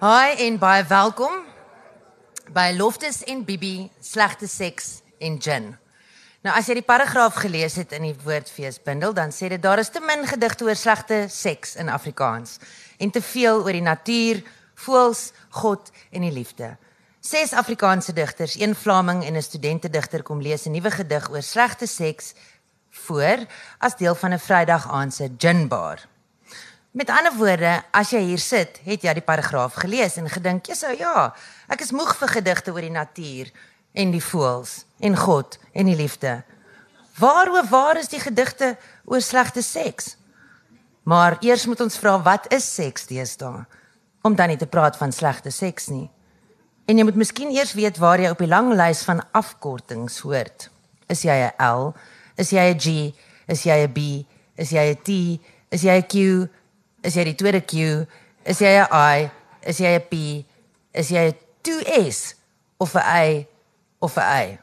Hi en baie welkom by Loftus en Bibi slegte seks en gin. Nou as jy die paragraaf gelees het in die woordfeesbundel, dan sê dit daar is te min gedigte oor slegte seks in Afrikaans en te veel oor die natuur, voels, God en die liefde. Ses Afrikaanse digters, een Vlaming en 'n studentedigter kom lees 'n nuwe gedig oor slegte seks voor as deel van 'n Vrydag aand se ginbar. Met ander woorde, as jy hier sit, het jy die paragraaf gelees en gedink, "Ja, so ja, ek is moeg vir gedigte oor die natuur en die voëls en God en die liefde. Waaroor waar is die gedigte oor slegte seks?" Maar eers moet ons vra, wat is seks deesdae? Om dan nie te praat van slegte seks nie. En jy moet miskien eers weet waar jy op die lang lys van afkortings hoort. Is jy 'n L? Is jy 'n G? Is jy 'n B? Is jy 'n T? Is jy 'n Q? Is jy die tweede Q? Is jy 'n I? Is jy 'n P? Is jy 'n 2S of 'n A of 'n A?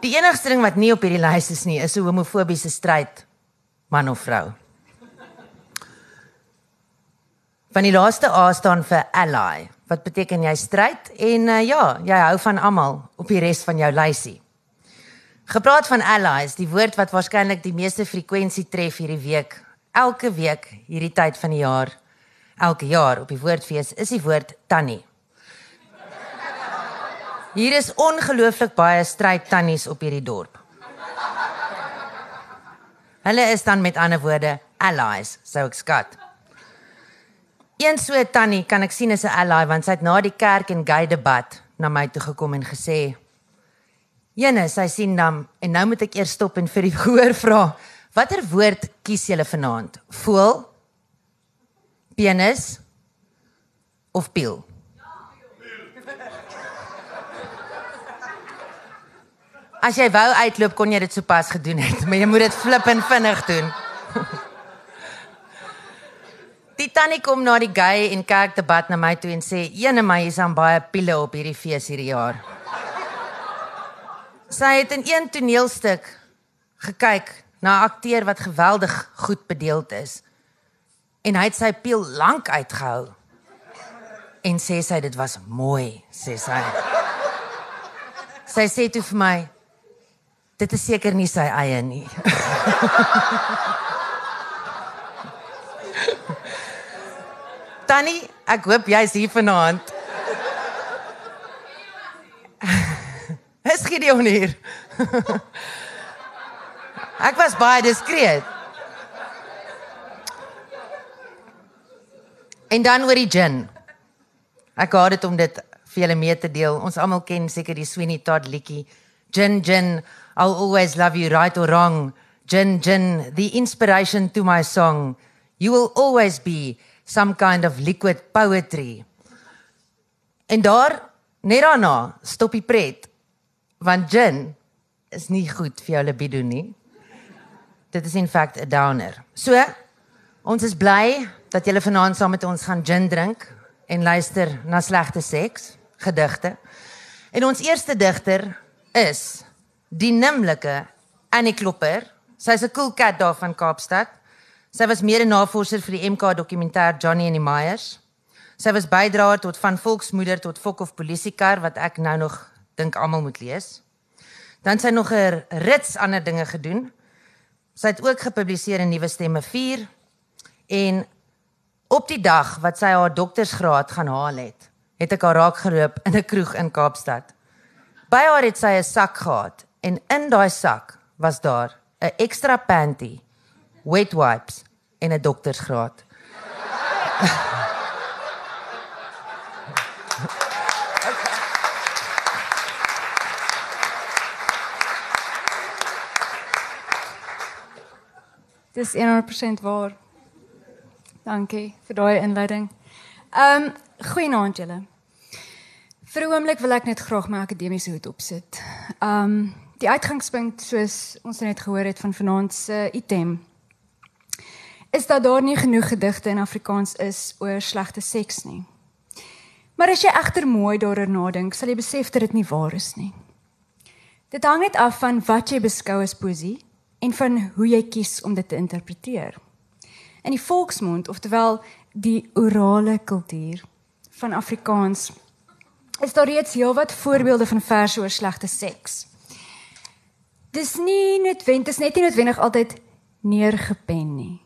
Die enigste ding wat nie op hierdie lys is nie, is 'n homofobiese stryd man of vrou. Van die laaste A staan vir ally, wat beteken jy stryd en uh, ja, jy hou van almal op die res van jou lysie. Gepraat van allies, die woord wat waarskynlik die meeste frekwensie tref hierdie week elke week hierdie tyd van die jaar elke jaar op die woordfees is die woord tannie. Hier is ongelooflik baie stryd tannies op hierdie dorp. Hulle is dan met ander woorde allies, sou ek skat. Een so tannie kan ek sien is 'n ally want sy het na die kerk en gay debat na my toe gekom en gesê: "Jene, sy sien dan en nou moet ek eers stop en vir die gehoor vra. Watter woord kies julle vanaand? Voel? Penis? Of piel? As jy wou uitloop kon jy dit sopas gedoen het, maar jy moet dit flip en vinnig doen. Die tannie kom na die gay en kerk debat na my toe en sê: "Ene my is aan baie piele op hierdie fees hierdie jaar." Sy het in een toneelstuk gekyk na 'n akteur wat geweldig goed bedeeld is. En hy het sy piel lank uitgehou. En sê sy dit was mooi, sê sy. Sy sê toe vir my dit is seker nie sy eie nie. Tannie, ek hoop jy's hier vanaand. Es gee jou hier. Ek was baie diskreet. En dan oor die gin. Ek gehad dit om dit vir julle mee te deel. Ons almal ken seker die Sweeney Todd liedjie. Gin gin, I'll always love you right or wrong. Gin gin, the inspiration to my song. You will always be some kind of liquid poetry. En daar net daarna stop die pret. Want gin is nie goed vir jou libido nie. Dit is in feite 'n downer. So, ons is bly dat julle vanaand saam met ons gaan gin drink en luister na slegte seks gedigte. En ons eerste digter is die nimmerlike Annie Klopper. Sy's 'n cool cat daar van Kaapstad. Sy was mede-navorser vir die MK dokumentêr Johnny and the Myers. Sy was bydraer tot van Volksmoeder tot Fok of Polisiekar wat ek nou nog dink almal moet lees. Dan sy nog 'n rits ander dinge gedoen. Sy het ook gepubliseer in Nuwe Stemme 4 en op die dag wat sy haar doktorsgraad gaan haal het, het ek haar raak geloop in 'n kroeg in Kaapstad. By haar het sy 'n sak gehad en in daai sak was daar 'n ekstra panty, wet wipes en 'n doktorsgraad. Dis 100% waar. Dankie vir daai inleiding. Ehm um, goeienaand julle. Vir 'n oomblik wil ek net graag my akademiese hoed opsit. Ehm um, die uitgangspunt soos ons net gehoor het van vanaand se item is dat daar nie genoeg gedigte in Afrikaans is oor slegte seks nie. Maar as jy egter mooi daaroor nadink, sal jy besef dat dit nie waar is nie. Dit hang net af van wat jy beskou as poesie en van hoe jy kies om dit te interpreteer. In die volksmond, oftewel die orale kultuur, van Afrikaans is daar reeds heelwat voorbeelde van verse oor slegte seks. Dis nie noodwendig, dis net nie noodwendig altyd neergepen nie.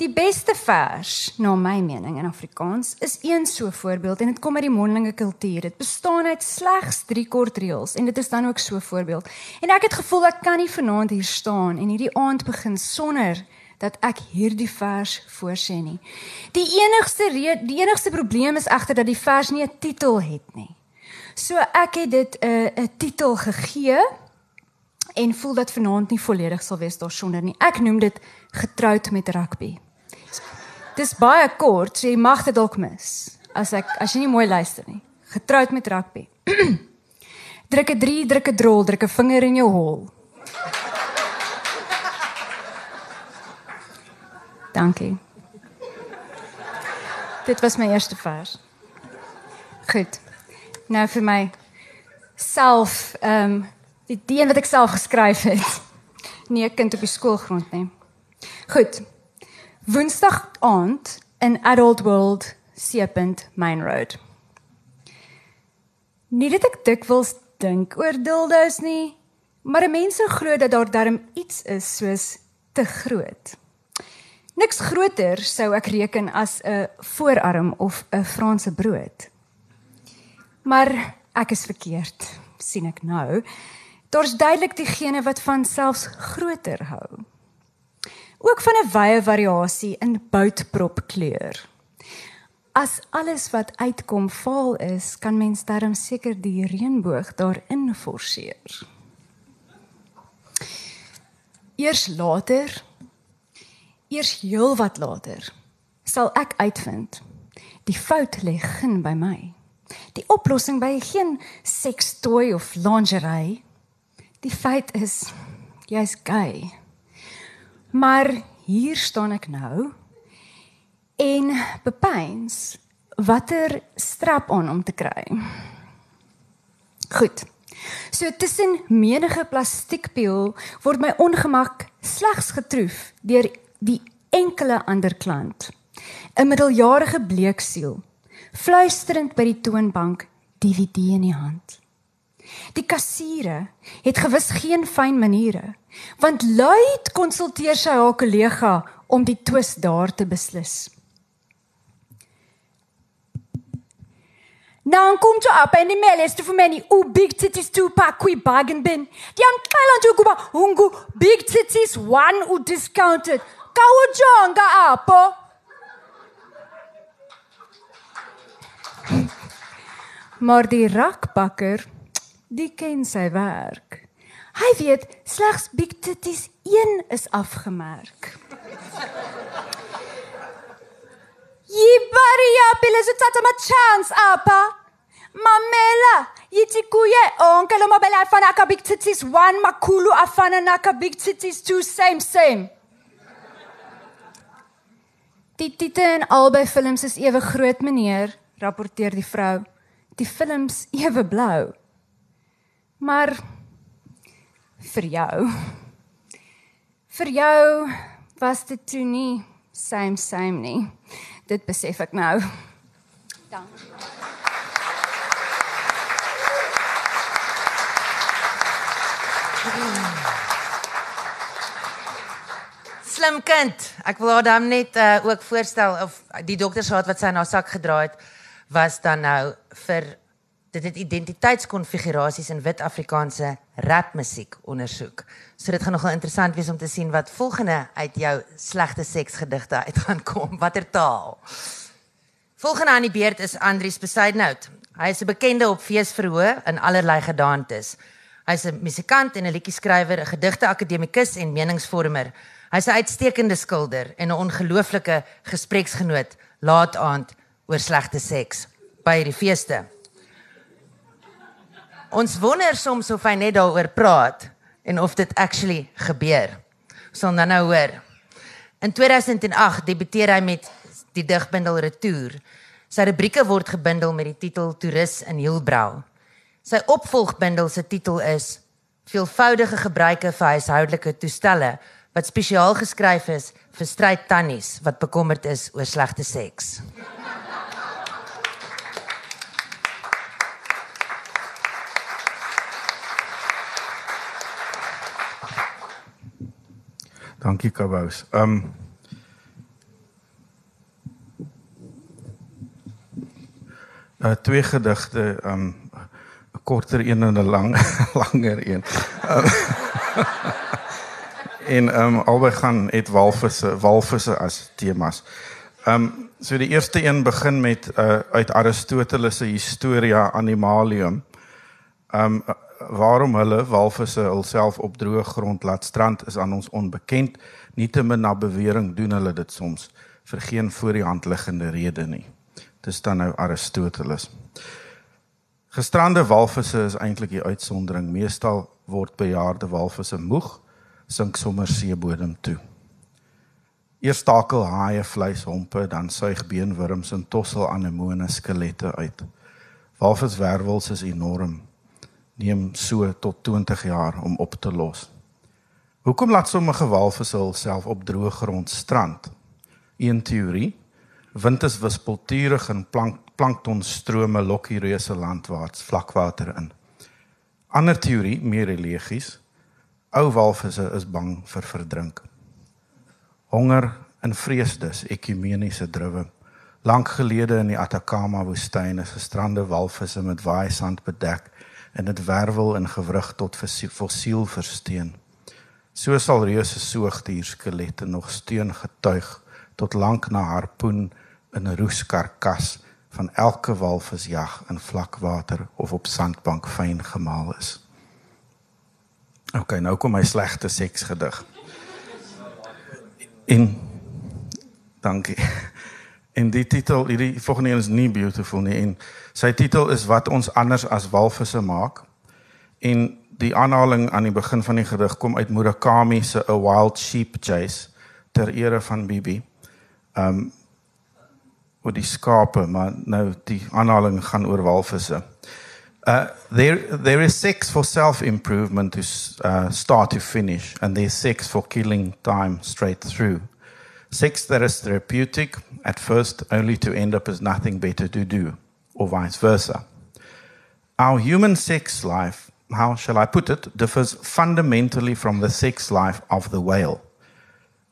Die beste vers, na my mening in Afrikaans, is een so voorbeeld en dit kom uit die mondelinge kultuur. Dit bestaan uit slegs 3 kort reëls en dit is dan ook so voorbeeld. En ek het gevoel ek kan nie vanaand hier staan en hierdie aand begin sonder dat ek hierdie vers voorsê nie. Die enigste die enigste probleem is egter dat die vers nie 'n titel het nie. So ek het dit 'n uh, 'n titel gegee en voel dat vanaand nie volledig sal wees daarsonder nie. Ek noem dit getroud met rugby. Dis baie kort, so jy mag dit dalk mis as ek as jy nie mooi luister nie. Getroud met rugby. druk 'n 3, druk 'n drol, druk 'n vinger in jou hol. Dankie. Dit was my eerste vers. Goed. Nou vir my self ehm um, die ding wat ek self geskryf het. Nie 'n kind op die skoolgrond nie. Goed. Woensdag aand in Adult World Seepunt Main Road. Nie dat ek dikwels dink oor dildos nie, maar mense glo dat daar darm iets is soos te groot. Niks groter sou ek reken as 'n voorarm of 'n Franse brood. Maar ek is verkeerd, sien ek nou. Daar's duidelik diegene wat van selfs groter hou. Ook van 'n wye variasie in boutprop kleur. As alles wat uitkom vaal is, kan mens darm seker die reënboog daarin forceer. Eers later eers heelwat later sal ek uitvind die fout lê geen by my. Die oplossing by geen sekstooi of lingerie. Die feit is jy's gay. Maar hier staan ek nou en bepeins watter strap aan om te kry. Goed. So tussen menige plastiekpiel word my ongemak slegs getroof deur die enkele ander klant. 'n Middeljarige bleeksiel, fluisterend by die toonbank, DVD in die hand. Die kassiere het gewis geen fyn maniere, want luid konsulteer sy haar kollega om die twis daar te beslis. Dan kom jy op en die mail is te vir my o big titties two pack kui bargain bin. Die aankala nje kuba hungu big titties one u discounted kawujonga apho maar die rakbakker die ken sy werk hy weet slegs big titties 1 is afgemerk Yibaria phela uthatha ama chance apha mamela yithi kuye onke lo mobile afana ka big titties 1 makhulu afana na ka big titties 2 same same Die titel in albei films is ewe groot, meneer, rapporteer die vrou. Die films ewe blou. Maar vir jou vir jou was dit toe nie same same nie. Dit besef ek nou. Dankie. slim kind. Ek wil haar dan net uh, ook voorstel of die doktershaat wat sy in haar sak gedra het was dan nou vir dit het identiteitskonfigurasies in wit Afrikaanse rapmusiek ondersoek. So dit gaan nogal interessant wees om te sien wat volgende uit jou slegte seksgedigte uit gaan kom. Watter taal? Volgende aan die beurt is Andrius Besaidnout. Hy is 'n bekende op feesverhoë in allerlei gedaantes. Hy's 'n musikant en 'n liedjie-skrywer, 'n gedigte akademikus en meningsvormer. Hy's 'n uitstekende skilder en 'n ongelooflike gespreksgenoot laat aand oor slegte seks by die feeste. Ons wonder soms of hy net daaroor praat en of dit actually gebeur. Ons sal dan nou hoor. In 2008 debuteer hy met die digbundel Retour. Sy rubrieke word gebundel met die titel Toerus in Hielbrau. Sy opvolgbundel se titel is Veelvoudige gebruike vir huishoudelike toestelle wat spesiaal geskryf is vir stryd tannies wat bekommerd is oor slegte seks. Dankie Kabous. Ehm um, uh, twee gedigte, ehm um, 'n korter een en 'n lang langer een. Um, en ehm um, albei gaan het walvisse walvisse as temas. Ehm um, so die eerste een begin met uh, uit Aristoteles se Historia Animalium. Ehm um, waarom hulle walvisse hulself op droë grond laat strand is aan ons onbekend. Nietemin na bewering doen hulle dit soms vir geen voor die hand liggende rede nie. Dis dan nou Aristoteles. Gestrande walvisse is eintlik die uitsondering. Meestal word bejaarde walvisse moeg, sink sommer seebodem toe. Eers stakel haie vleishompe, dan suig beenwurms en tossel anemone skelette uit. Walviswervels is enorm. Neem so tot 20 jaar om op te los. Hoekom laat sommige walvisse hulself op droë grond strand? Een teorie Wind is wispelturig en plank, planktonstrome lok die reuse landwaarts vlakwater in. Ander teorie, meer religies, ou walvisse is bang vir verdrink. Honger en vrees dus ekumeniese druwe. Lank gelede in die Atacama woestyn is gestrande walvisse met waaisand bedek en dit wervel in gewrig tot fossiel versteen. So sal reuse soogdier skelette nog steun getuig tot lank na harpoen in 'n roeskarkas van elke walvisjag in vlakwater of op sandbank fyn gemaal is. OK, nou kom my slegte seksgedig. In Dankie. En die titel, hierdie volgende een is nie beautiful nie en sy titel is wat ons anders as walvisse maak. En die aanhaling aan die begin van die gedig kom uit Murakami se A Wild Sheep Chase ter ere van Bibi. Um oor die skape, maar nou die aanhaling gaan oor walvisse. Uh there there is sex for self-improvement to uh, start to finish and there's sex for killing time straight through. Sex that is therapeutic at first only to end up as nothing better to do or vice versa. Our human sex life, how shall I put it, differs fundamentally from the sex life of the whale.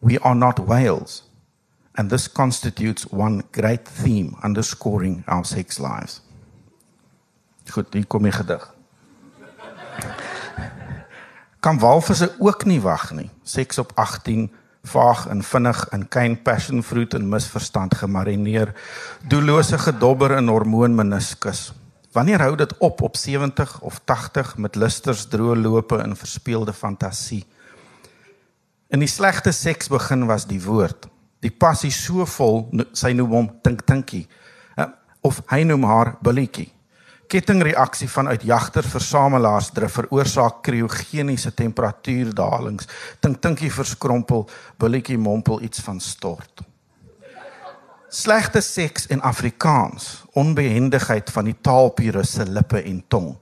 We are not whales. And this constitutes one great theme underscoring our sex lives. Goed, hier kom die gedig. Kan walvisse ook nie wag nie. Seks op 18 vaag en vinnig in kyn passion fruit en misverstand gemarineer. Doellose gedobber in hormoonmeniskus. Wanneer hou dit op op 70 of 80 met lusters droë lope en verspeelde fantasie? In die slegte seks begin was die woord die passie so vol sy noem hom dink dinkie of hy noem haar billetjie kettingreaksie vanuit jagter versamelaars drif veroorsaak kriogeniese temperatuurdalings dink dinkie verskrompel billetjie mompel iets van stort. Slegte seks in afrikaans. Onbehendigheid van die taalpure se lippe en tong.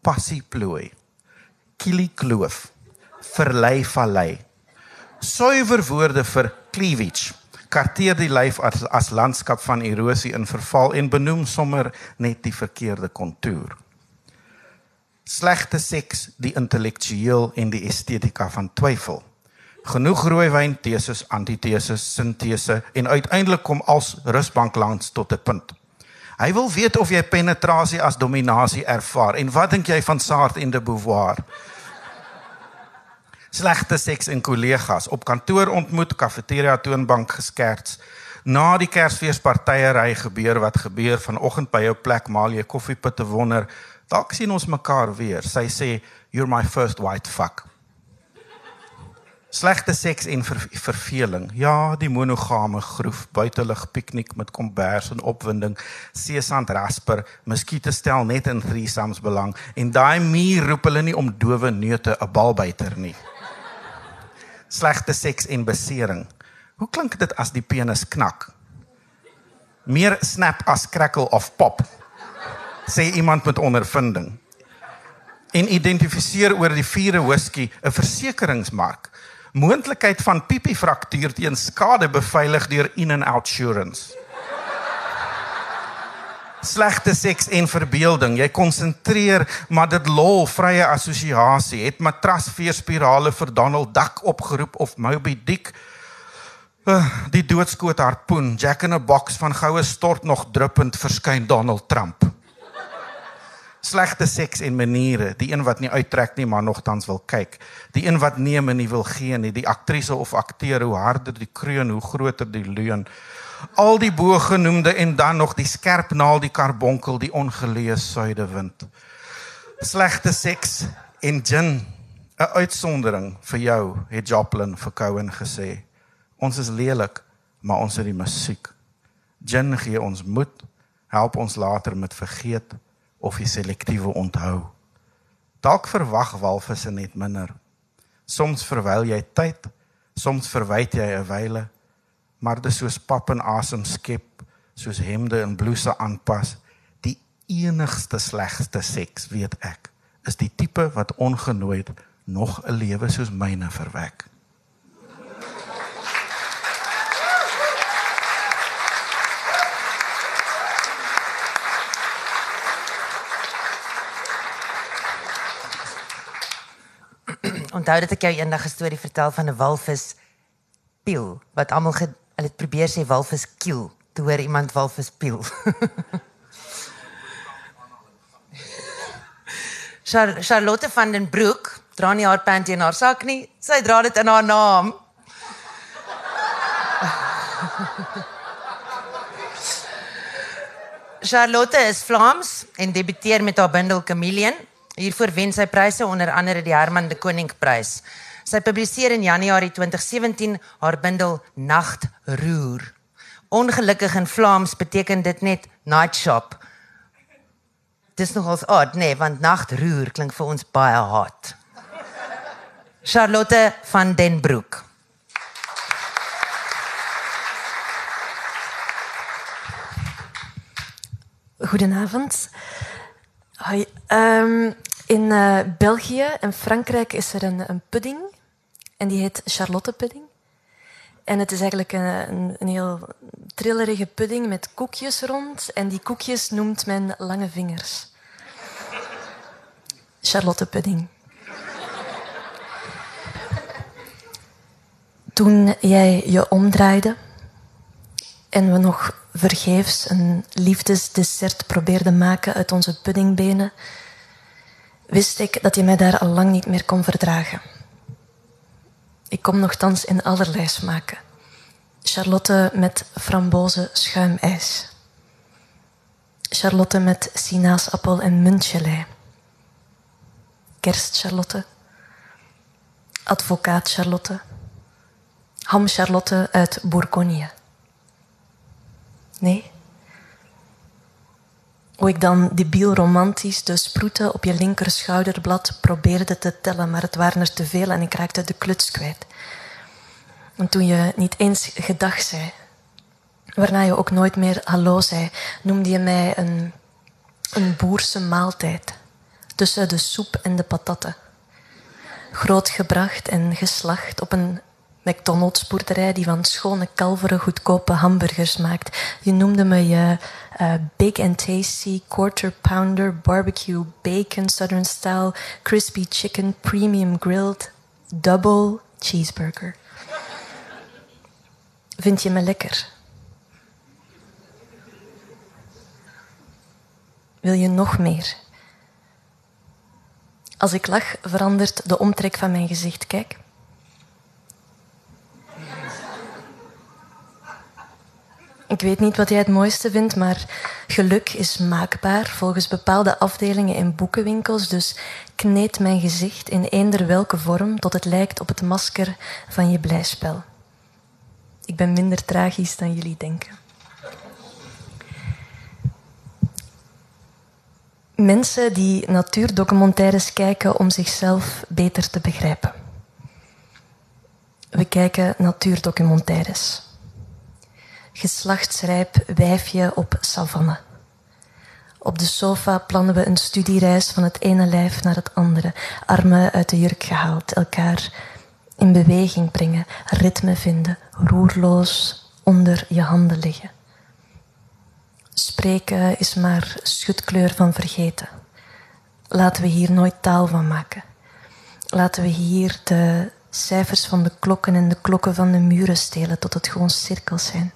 Passie plooi. Kilie kloof. Verlei vallei. Suiwer woorde vir cleavage karteer die lyf as as landskap van erosie in verval en benoem sommer net die verkeerde kontour. Slegte seks, die intellektueel en die estetika van twyfel. Genoeg rooiwyn, teses, antiteses, sintese en uiteindelik kom als rusbank langs tot 'n punt. Hy wil weet of jy penetrasie as dominasie ervaar en wat dink jy van Sartre en de Beauvoir? Slegte seks en kollegas op kantoor ontmoet, kafeteria toonbank geskerts. Na die Kersfeespartye ry gebeur wat gebeur vanoggend by jou plek maal jy koffiepitte wonder, dalk sien ons mekaar weer. Sy sê you're my first white fuck. Slegte seks en ver verveling. Ja, die monogame groef, buitelug piknik met kombers en opwinding, seesand rasper, muskiete stel net in threesomes belang en daai muur roep hulle nie om dowe neute 'n balbuiter nie slegte seks en besering. Hoe klink dit as die penis knak? Meer snap as crackle of pop. Sê iemand met ondervinding. En identifiseer oor die vierde whisky 'n versekeringsmark. Moontlikheid van piepie fraktuur teen skade beveilig deur in and out insurance. Slegte seks en verbeelding. Jy konsentreer, maar dit lol vrye assosiasie. Het matrasveerspirale vir Donald Duck opgeroep of Moby Dick? Uh, die doodskoot harpoen, Jack in 'n boks van goue stort nog druppend verskyn Donald Trump. Slegte seks en maniere, die een wat nie uittrek nie maar nogtans wil kyk. Die een wat neem en nie wil gee nie, die aktrise of akteur hoe harder die kreun, hoe groter die leuen al die bogenoemde en dan nog die skerp naal die karbonkel die ongelees suidewind slegte seks en gin 'n uitsondering vir jou het Joplin vir Cohen gesê. Ons is lelik maar ons het die musiek. Gin gee ons moed help ons later met vergeet of die selektiewe onthou. Dalk verwag walvisse net minder. Soms verwyl jy tyd soms verwyd jy 'n wyle maar dit is soos pap en asem skep, soos hemde en blouse aanpas. Die enigste slegste seks, weet ek, is die tipe wat ongenooid nog 'n lewe soos myne verwek. Onthou dat ek jou eendag 'n storie vertel van 'n walvis piel wat almal Hulle het probeer sê walvis kiel, toe hoor iemand walvis piel. Char Charlotte van den Broek dra nie haar panty in haar sak nie. Sy dra dit in haar naam. Charlotte is Vlaams en debuteer met haar bundel Chameleon. Hiervoor wen sy pryse onder andere die Herman de Koning prys. Sy publiseer in Januarie 2017 haar bundel Nagtroer. Ongelukkig in Vlaams beteken dit net night shop. Dis nogals odd, nee, want Nagtroer klink vir ons baie hot. Charlotte van den Broek. Goedenavond. Hoi. Um, in uh, België en Frankrijk is er een, een pudding en die heet Charlotte pudding. En het is eigenlijk een, een, een, heel trillerige pudding met koekjes rond. En die koekjes noemt men lange vingers. Charlotte pudding. Toen jij je omdraaide en we nog vergeefs een liefdesdessert probeerden maken uit onze puddingbenen, wist ik dat je mij daar al lang niet meer kon verdragen. Ik kom nogthans in allerlei smaken. Charlotte met framboze schuimijs. Charlotte met sinaasappel en muntgelei. Kerstcharlotte. Advocaat Charlotte. Ham Charlotte uit Bourgogne. Nee? Hoe ik dan debiel romantisch de sproeten op je linker schouderblad probeerde te tellen, maar het waren er te veel en ik raakte de kluts kwijt. En toen je niet eens gedag zei, waarna je ook nooit meer hallo zei, noemde je mij een, een boerse maaltijd tussen de soep en de patatten. Grootgebracht en geslacht op een McDonald's boerderij die van schone kalveren goedkope hamburgers maakt. Je noemde me je uh, big and tasty quarter pounder barbecue bacon southern style crispy chicken premium grilled double cheeseburger. Vind je me lekker? Wil je nog meer? Als ik lach, verandert de omtrek van mijn gezicht. Kijk. Ik weet niet wat jij het mooiste vindt, maar geluk is maakbaar volgens bepaalde afdelingen in boekenwinkels. Dus kneed mijn gezicht in eender welke vorm tot het lijkt op het masker van je blijspel. Ik ben minder tragisch dan jullie denken. Mensen die natuurdocumentaires kijken om zichzelf beter te begrijpen. We kijken natuurdocumentaires geslachtsrijp wijfje op savanne. Op de sofa plannen we een studiereis van het ene lijf naar het andere. Armen uit de jurk gehaald, elkaar in beweging brengen, ritme vinden, roerloos onder je handen liggen. Spreken is maar schutkleur van vergeten. Laten we hier nooit taal van maken. Laten we hier de cijfers van de klokken en de klokken van de muren stelen tot het gewoon cirkels zijn.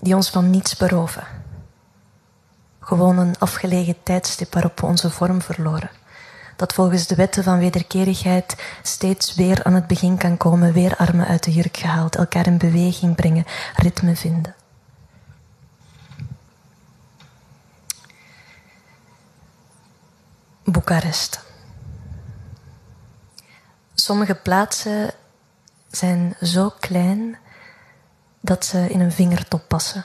Die ons van niets beroven. Gewoon een afgelegen tijdstip waarop we onze vorm verloren. Dat volgens de wetten van wederkerigheid steeds weer aan het begin kan komen, weer armen uit de jurk gehaald, elkaar in beweging brengen, ritme vinden. Boekarest. Sommige plaatsen zijn zo klein dat ze in een vingertop passen.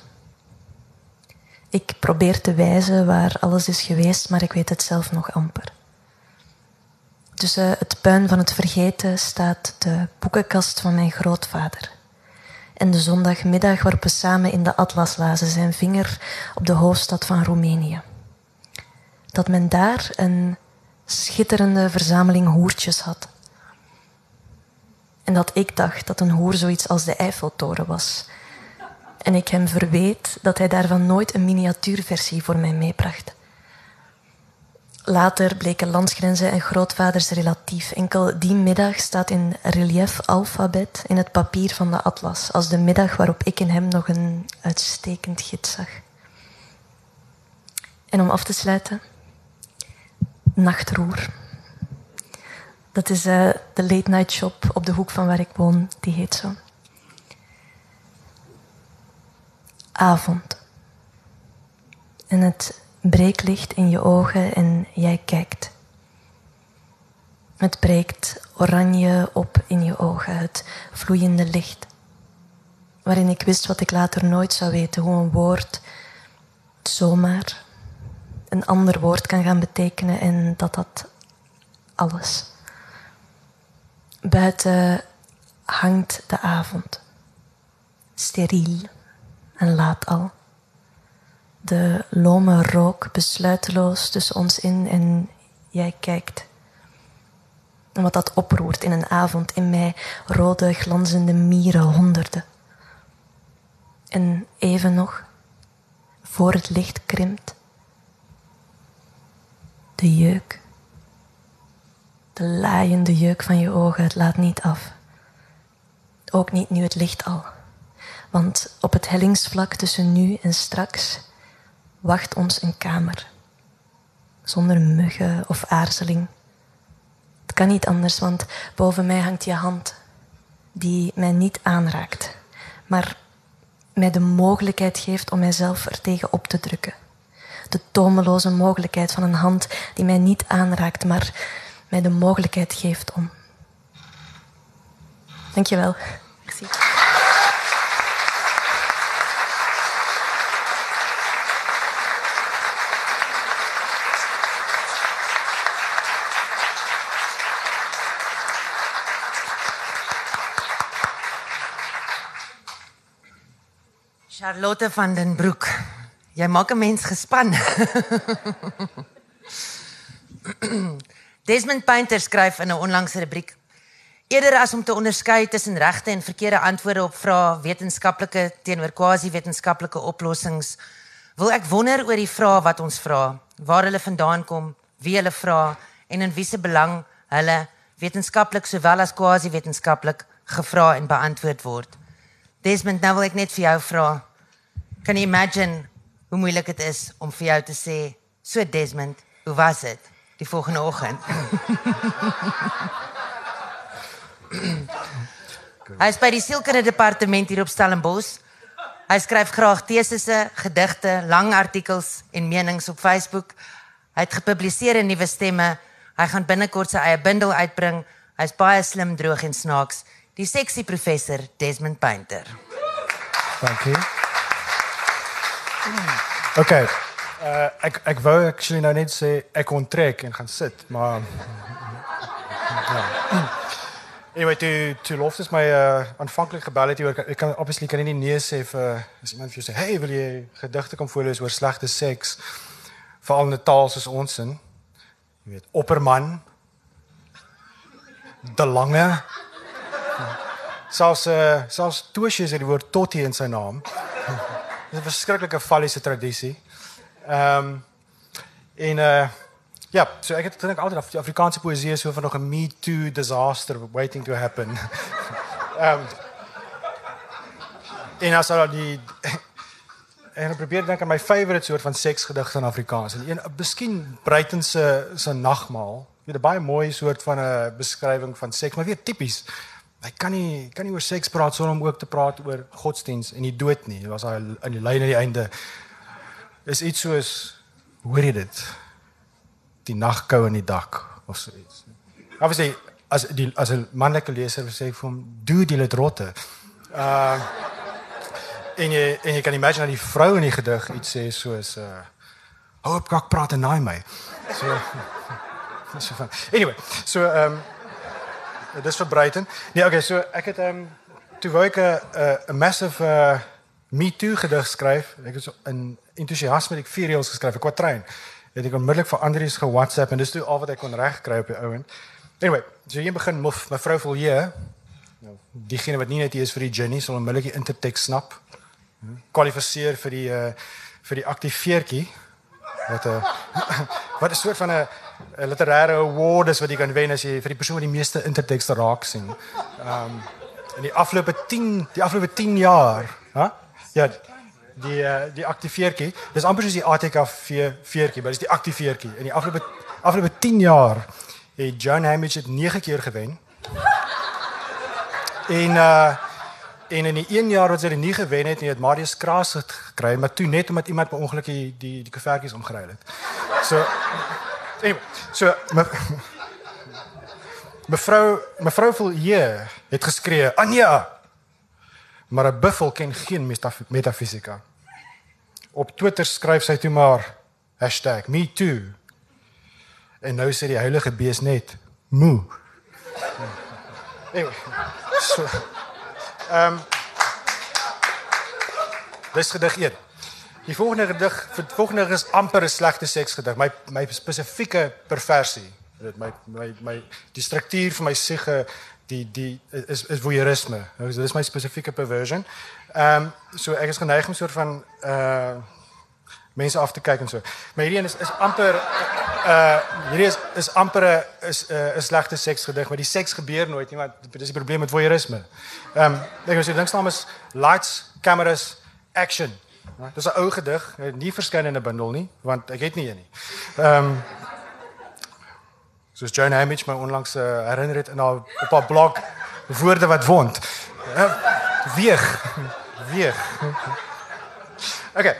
Ik probeer te wijzen waar alles is geweest, maar ik weet het zelf nog amper. Tussen het puin van het vergeten staat de boekenkast van mijn grootvader. En de zondagmiddag waarop we samen in de atlas lazen, zijn vinger op de hoofdstad van Roemenië. Dat men daar een schitterende verzameling hoertjes had. En dat ik dacht dat een hoer zoiets als de Eiffeltoren was. En ik hem verweet dat hij daarvan nooit een miniatuurversie voor mij meebracht. Later bleken landsgrenzen en grootvaders relatief. Enkel die middag staat in relief alfabet in het papier van de atlas, als de middag waarop ik in hem nog een uitstekend gids zag. En om af te sluiten, Nachtroer. Dat is uh, de late night shop op de hoek van waar ik woon, die heet zo. Avond. En het breeklicht in je ogen en jij kijkt. Het breekt oranje op in je ogen, het vloeiende licht. Waarin ik wist wat ik later nooit zou weten, hoe een woord zomaar een ander woord kan gaan betekenen en dat dat alles. Buiten hangt de avond, steriel en laat al. De lome rook besluiteloos tussen ons in en jij kijkt. En wat dat oproert in een avond in mij, rode glanzende mieren, honderden. En even nog, voor het licht krimpt, de jeuk. De laaiende jeuk van je ogen, het laat niet af. Ook niet nu het licht al. Want op het hellingsvlak tussen nu en straks wacht ons een kamer. Zonder muggen of aarzeling. Het kan niet anders, want boven mij hangt je hand, die mij niet aanraakt, maar mij de mogelijkheid geeft om mijzelf er tegen op te drukken. De tomeloze mogelijkheid van een hand die mij niet aanraakt, maar mij de mogelijkheid geeft om. Dankjewel. Merci. Charlotte van den Broek. Jy maak 'n mens gespan. Desmond Painter skryf in 'n onlangse rubriek: Eerder as om te onderskei tussen regte en verkeerde antwoorde op vrae wetenskaplike teenoor quasi-wetenskaplike oplossings, wil ek wonder oor die vrae wat ons vra, waar hulle vandaan kom, wie hulle vra en in wiese belang hulle wetenskaplik sowel as quasi-wetenskaplik gevra en beantwoord word. Desmond, nou wil ek net vir jou vra. Kan jy imagine hoe moeilik dit is om vir jou te sê, so Desmond, hoe was dit die volgende oggend? Hy is by die sielkundige departement hier op Stellenbosch. Hy skryf graag tesisse, gedigte, lang artikels en menings op Facebook. Hy het gepubliseer in Nuwe Stemme. Hy gaan binnekort sy eie bundel uitbring. Hy's baie slim, droog en snaaks die seksie professor Desmond Painter. Dankie. Okay. Uh ek ek wou actually nou net sê ek onttrek en gaan sit, maar ja. Anyway, toe toe loftes my uh aanvanklik gebel het oor ek kan obviously kan nie nee sê vir as iemand vir jou sê, "Hey, wil jy gedigte kom voorlees oor slegte seks?" Veral in 'n taal soos ons in. Jy weet, opperman. De lange Selfs uh selfs Toshi het die woord totti in sy naam. Dis 'n verskriklike falliese tradisie. Ehm um, en uh ja, so ek het gedink altyd af die Afrikaanse poësie is so van nog 'n me too disaster waiting to happen. Ehm um, en as al die en ek probeer dink aan my favourite soort van seksgedigte in Afrikaans. En een miskien Breiten se se nagmaal. Jy weet 'n baie mooi soort van 'n beskrywing van seks, maar weer tipies. Hy kan nie kan nie oor seks praat sonder om ook te praat oor godsdiens en die dood nie. Dit was hy in die lyn aan die einde. Is iets soos hoor jy dit? Die nagkou in die dak of so iets. Obviously as die as 'n manlike leser sê vir hom, "Doe dit rotte." Uh en jy en jy kan imagine dat die vrou in die gedig iets sê soos uh hou op kak praat en naai my. So so van. Anyway, so ehm um, dis vir Breiten. Nee, okay, so ek het ehm um, toe wou ek 'n 'n massive uh me too gedig skryf. Ek het so in entoesiasme ek vier reels geskryf, 'n kwatrein. Het ek onmiddellik vir Andrius ge-WhatsApp en dis toe al wat ek kon regkry op die ouend. Anyway, so hier begin mevrou Vilje. Nou, diegene wat nie net hier is vir die Jenny, sal onmiddellik die interteks snap kwalifiseer vir die uh vir die aktiveertjie wat 'n uh, wat 'n soort van 'n literêre award is wat jy kan wen as jy vir die persoon wat die meeste intertekste raak sien. Ehm um, in die afgelope 10 die afgelope 10 jaar, hè? Ja, die uh, die aktiveertjie. Dis amper soos die ATKV veertjie, maar dis die aktiveertjie. In die afgelope afgelope 10 jaar het John Hamish dit 9 keer gewen. En uh En in die 1 jaar wat sy dit nie gewen het nie, het Marius Kraas dit gekry, maar toe net omdat iemand per ongeluk die die die koevertjies omgeruil het. So anyway, so me, mevrou mevrou Vilje het geskree, "Anja!" Maar 'n buffel ken geen metafisika. Op Twitter skryf sy toe maar #me_too. En nou sê die heilige bees net, "Moe." Anyway, so Ehm um, Dis gedig 1. Die volgende gedig, die volgende is amper 'n slegte seksgedig. My my spesifieke perversie. Dit my my my die struktuur van my siege die die is is voyeurisme. Nou dis my spesifieke perversion. Ehm um, so ek is geneig om soort van uh mense af te kyk en so. Maar hierdie is is amper uh hierdie is is amper 'n is 'n uh, 'n slegte seksgedig, maar die seks gebeur nooit nie, want dis die probleem met voyeurisme. Ehm um, ek sê dink staan is lights, cameras, action. Dis 'n ou gedig, nie verskyn in 'n bundel nie, want ek het nie een nie. Ehm um, soos Joan Hamish my onlangs uh, herinner het in haar op haar blog woorde wat wond. Uh, weeg. Weeg. Okay.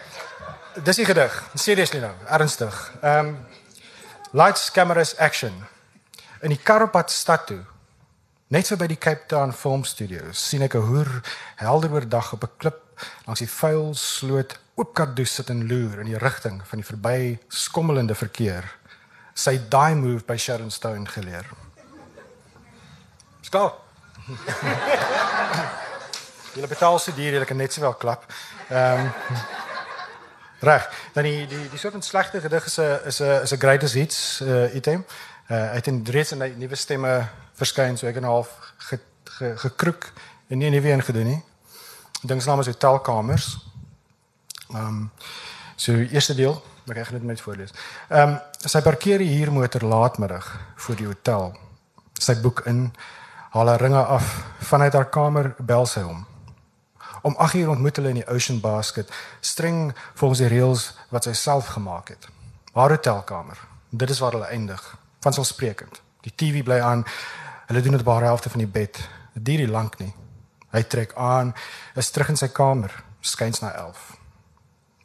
Dis die gedig. Seriously nou, ernstig. Ehm um, Lights Cameras Action. In die Karapad stad toe. Net so by die Cape Town Film Studios sien ek 'n hoer helder oordag op 'n klip langs die vuil sloot oopkardoes sit en loer in die rigting van die verby skommelende verkeer. Sy daai move by Sharon Stone geleer. Stop. Julle betaal se dier, julle kan net sowel klap. Ehm um, Reg. Dan die die die soort van slegte gedig is 'n is 'n is 'n greatest hits uh, item. Uh uit in reeds in die nuwe stemme verskyn so ek en half ge, ge, gekroek en nie nuwe een gedoen nie. Dink se naam is hotelkamers. Ehm um, so eerste deel, ek dit net voorlees. Ehm um, sy parkeer die huurmotor laatmiddag voor die hotel. Sy boek in, haal haar ringe af vanuit haar kamer, bel sy hom. Om 8 uur ontmoet hulle in die Ocean Basket, streng volgens die reëls wat sy self gemaak het. Haar hotelkamer. Dit is waar hulle eindig. Van selfsprekend. Die TV bly aan. Hulle doen dit bare helfte van die bed. Dit duur nie lank nie. Hy trek aan, is terug in sy kamer, skuins na 11.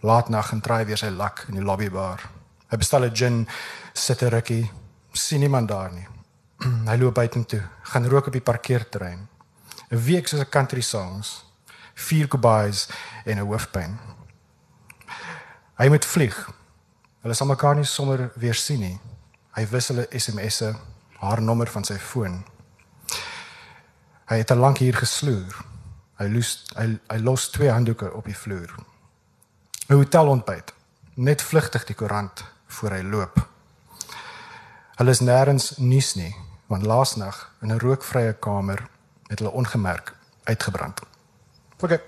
Laat nag en draai weer sy lak in die lobbybar. Hy bestel 'n gin, sit 'n rukkie, sien niemand daar nie. Hy loop buitentoe, gaan rook op die parkeerterrein. 'n Week soos 'n country songs vier kobays en 'n hoofpyn. Hy moet vlieg. Hulle sal mekaar nie sommer weer sien nie. Hy wissel 'n SMS'e, haar nommer van sy foon. Hy het al lank hier gesloer. Hy los hy, hy los twee handdoeke op die vloer. 'n hotelontbyt, net vlugtig die koerant voor hy loop. Hulle is nêrens nuus nie, want laasnag in 'n rookvrye kamer het hulle ongemerk uitgebrand. OK.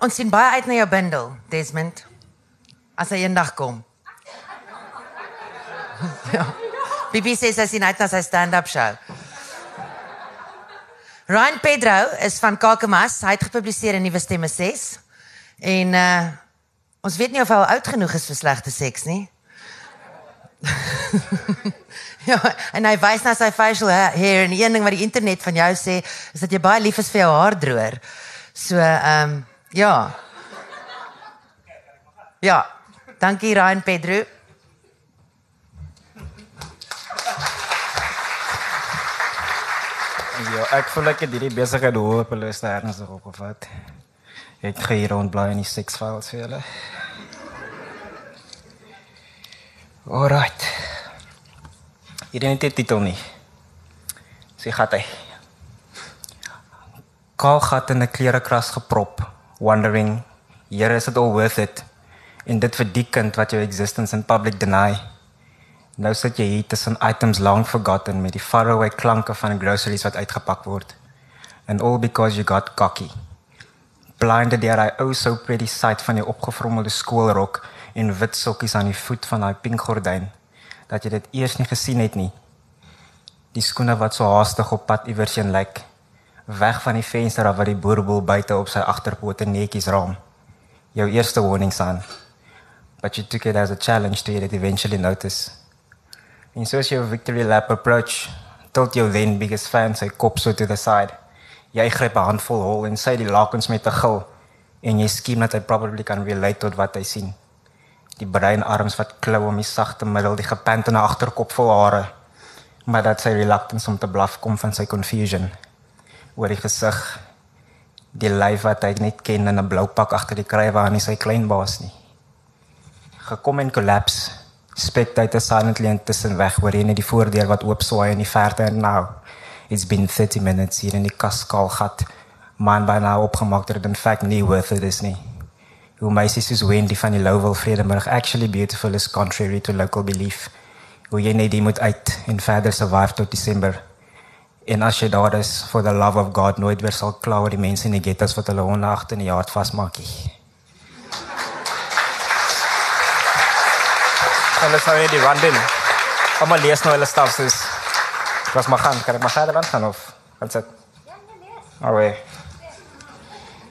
Ons sien baie uit na jou bundel, Desmond. As hy eendag kom. Bibi sê sy sien uit na sy stand-up show. Ryan Pedro is van Kakamas. Hy het gepubliseer in Nuwe Stemme 6. En uh ons weet nie of hy al oud genoeg is vir slegte seks nie. ja, en hy wys na sy facial hair en een ding wat die internet van jou sê is dat jy baie lief is vir jou haardroër. So ehm um, ja. Ja. Dankie Ryan Pedro. Ja, ek voel ek het hierdie besigheid hoop hulle is ernstig opgevat. Ek gaan hier rond bly in die six files vir julle. Alright. Hierdie het nie titel nie. Sy gaan hy. Kaal gat in 'n klerekras geprop, wondering, here is it all worth it? En dit vir die kind wat jou existence in public deny. Nou sit jy hier tussen items long forgotten met die faraway klanke van groceries wat uitgepak word. And all because you got cocky. Blinded deur hy ou so pretty sight van die opgevrommelde skoolrok en wit sokkies aan die voet van daai pink gordyn dat jy dit eers nie gesien het nie. Die skoene wat so haastig op pad iewers heen lyk, weg van die venster af wat die boerboel buite op sy agterpote netjies raam. Jou eerste warning sign. But you took it as a challenge to it eventually notice. En soos jou victory lap approach, tilt jou then biggest fan sy kop so to the side. Jy gryp 'n handvol hol en sy die lakens met 'n gil en jy skiem dat hy probably kan relate tot wat hy sien. Die bruin arms wat klou om die sagte middel, die gepante na agterkop vol hare, maar dat sy reluctance om te blaf kom van sy confusion oor die gesig. Die lyf wat hy net ken in 'n blou pak agter die krywe aan sy klein baas nie. Gekom en collapse spectator silently intussen weg oor een die voordeur wat oop swaai in die verte en nou it's been 30 minutes hier in die kaskaal gat. Man by nou opgemaak dat dit in fact nie worth it is nie. Hoe meisies soos Wendy van die Lowville Vredeburg actually beautiful is contrary to local belief. Hoe jy net die moet uit en verder survive tot Desember en as jy daar is for the love of God nooit weer sal kla oor die mense in die ghettos wat hulle honderd in die jaar vasmaak nie En dan zou je die wand in. Allemaal lees nou hele staf. Ik was maar gaan. Kan ik maar verder aan gaan, of? Wat is het? Oh, wee.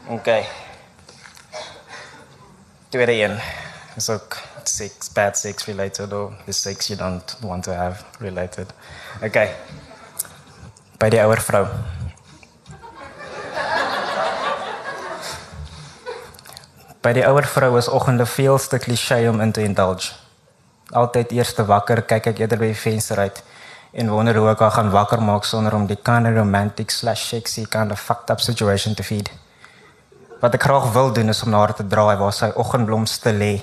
Oké. Okay. Tweede een. is ook six, bad six related, or the six you don't want to have related. Okay. Bij die oude vrouw. Bij die oude vrouw is oggende veel te cliché om in te indulge altyd eers te wakker, kyk ek eerder by die venster uit en wonder hoe ek haar gaan wakker maak sonder om die kind of romantic slash sexy kind of fucked up situation te feed. Wat ek graag wil doen is om na haar te draai waar sy oggendblom stil lê,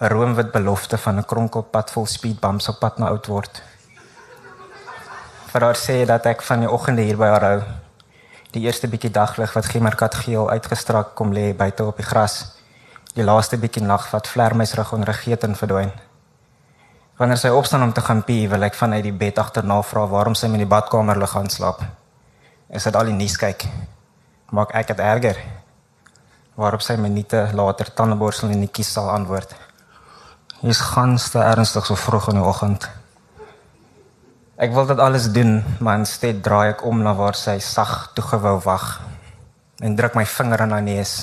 'n roomwit belofte van 'n kronkelpad vol speed bumps op pad na oud word. Vir haar sê dat ek van die oggende hier by haar hou. Die eerste bietjie daglig wat gimmerkat geel uitgestrek kom lê buite op die gras. Die laaste bietjie nag wat vlermuis rig onder 'n geeten verdwyn. Wanneer sy opstaan om te gaan pee, wil ek vanuit die bed agterna vra waarom sy in die badkamer lig gaan slaap. Is dit al die nuus kyk? Maak ek dit erger? Waarop sy minute later tandeborsel in die kies sal antwoord. Hier's ganste ernstig so vroeg in die oggend. Ek wil dit alles doen, maar instead draai ek om na waar sy sag toegewou wag en druk my vinger in haar neus.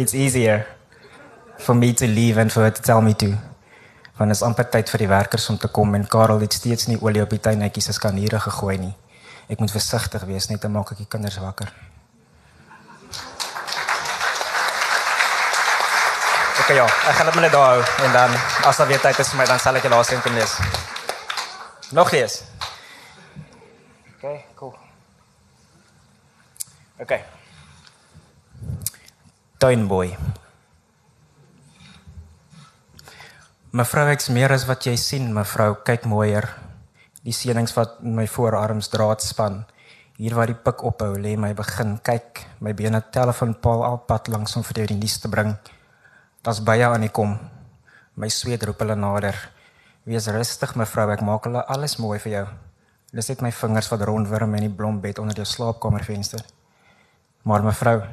It's easier for me to leave and for her to tell me to. Want is amper tyd vir die werkers om te kom en Karel het steeds nie olie op die tuinetjies se skaniere gegooi nie. Ek moet versigtig wees net te maak ek die kinders wakker. Ek okay, ja, ek gaan dit net daar hou en dan as daar weer tyd is vir my dan sal ek die laaste een kom lees. Nog lees. Okay, cool. Okay. Tuinboy. Mevrou ek's meer as wat jy sien, mevrou, kyk mooier. Die seënings wat my voorarms draad span. Hier waar die pik ophou, lê my begin kyk. My bene telefoonpaal al pad langs om vir jou die nuus te bring. Das baie aan die kom. My sweet roep hulle nader. Wees rustig mevrou, ek maak hulle alles mooi vir jou. Dis net my vingers wat rondwurm in die blombed onder jou slaapkamervenster. Maar mevrou,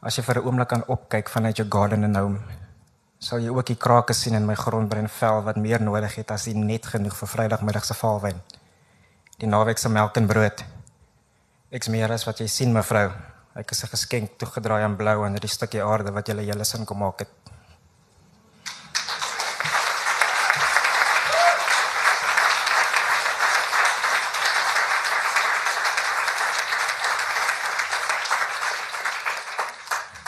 as jy vir 'n oomblik kan opkyk vanuit jou garden en home, sal jy ook die krake sien in my grondbrein vel wat meer nodig het as die net genoeg vir Vrydagmiddag se valwyn. Die naweek se melk en brood. Ek's meer as wat jy sien mevrou. Ek is 'n geskenk toegedraai aan blou aan hierdie stukkie aarde wat julle hele sin kom maak het.